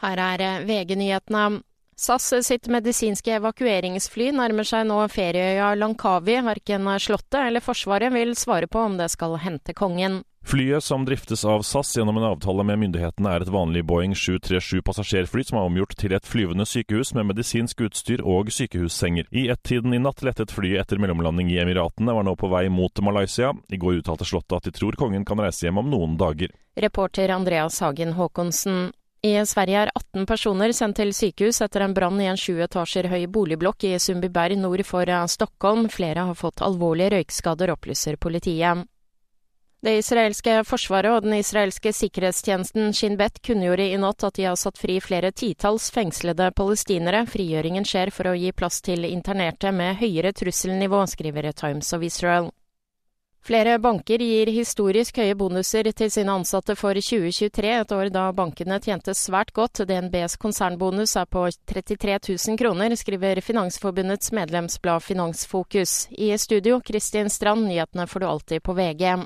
Her er eh, VG-nyhetene. SAS sitt medisinske evakueringsfly nærmer seg nå ferieøya Lankavi. Verken Slottet eller Forsvaret vil svare på om det skal hente kongen. Flyet, som driftes av SAS gjennom en avtale med myndighetene, er et vanlig Boeing 737 passasjerfly som er omgjort til et flyvende sykehus med medisinsk utstyr og sykehussenger. I ett-tiden i natt lettet flyet etter mellomlanding i Emiratene, var nå på vei mot Malaysia. I går uttalte Slottet at de tror kongen kan reise hjem om noen dager. Reporter Andreas Hagen Haakonsen. I Sverige er 18 personer sendt til sykehus etter en brann i en sju etasjer høy boligblokk i Sundbyberg nord for Stockholm. Flere har fått alvorlige røykskader, opplyser politiet. Det israelske forsvaret og den israelske sikkerhetstjenesten Shin Bet kunngjorde i natt at de har satt fri flere titalls fengslede palestinere. Frigjøringen skjer for å gi plass til internerte med høyere trusselnivå, skriver Times of Israel. Flere banker gir historisk høye bonuser til sine ansatte for 2023, et år da bankene tjente svært godt. DNBs konsernbonus er på 33 000 kroner, skriver Finansforbundets medlemsblad Finansfokus. I studio, Kristin Strand, nyhetene får du alltid på VG.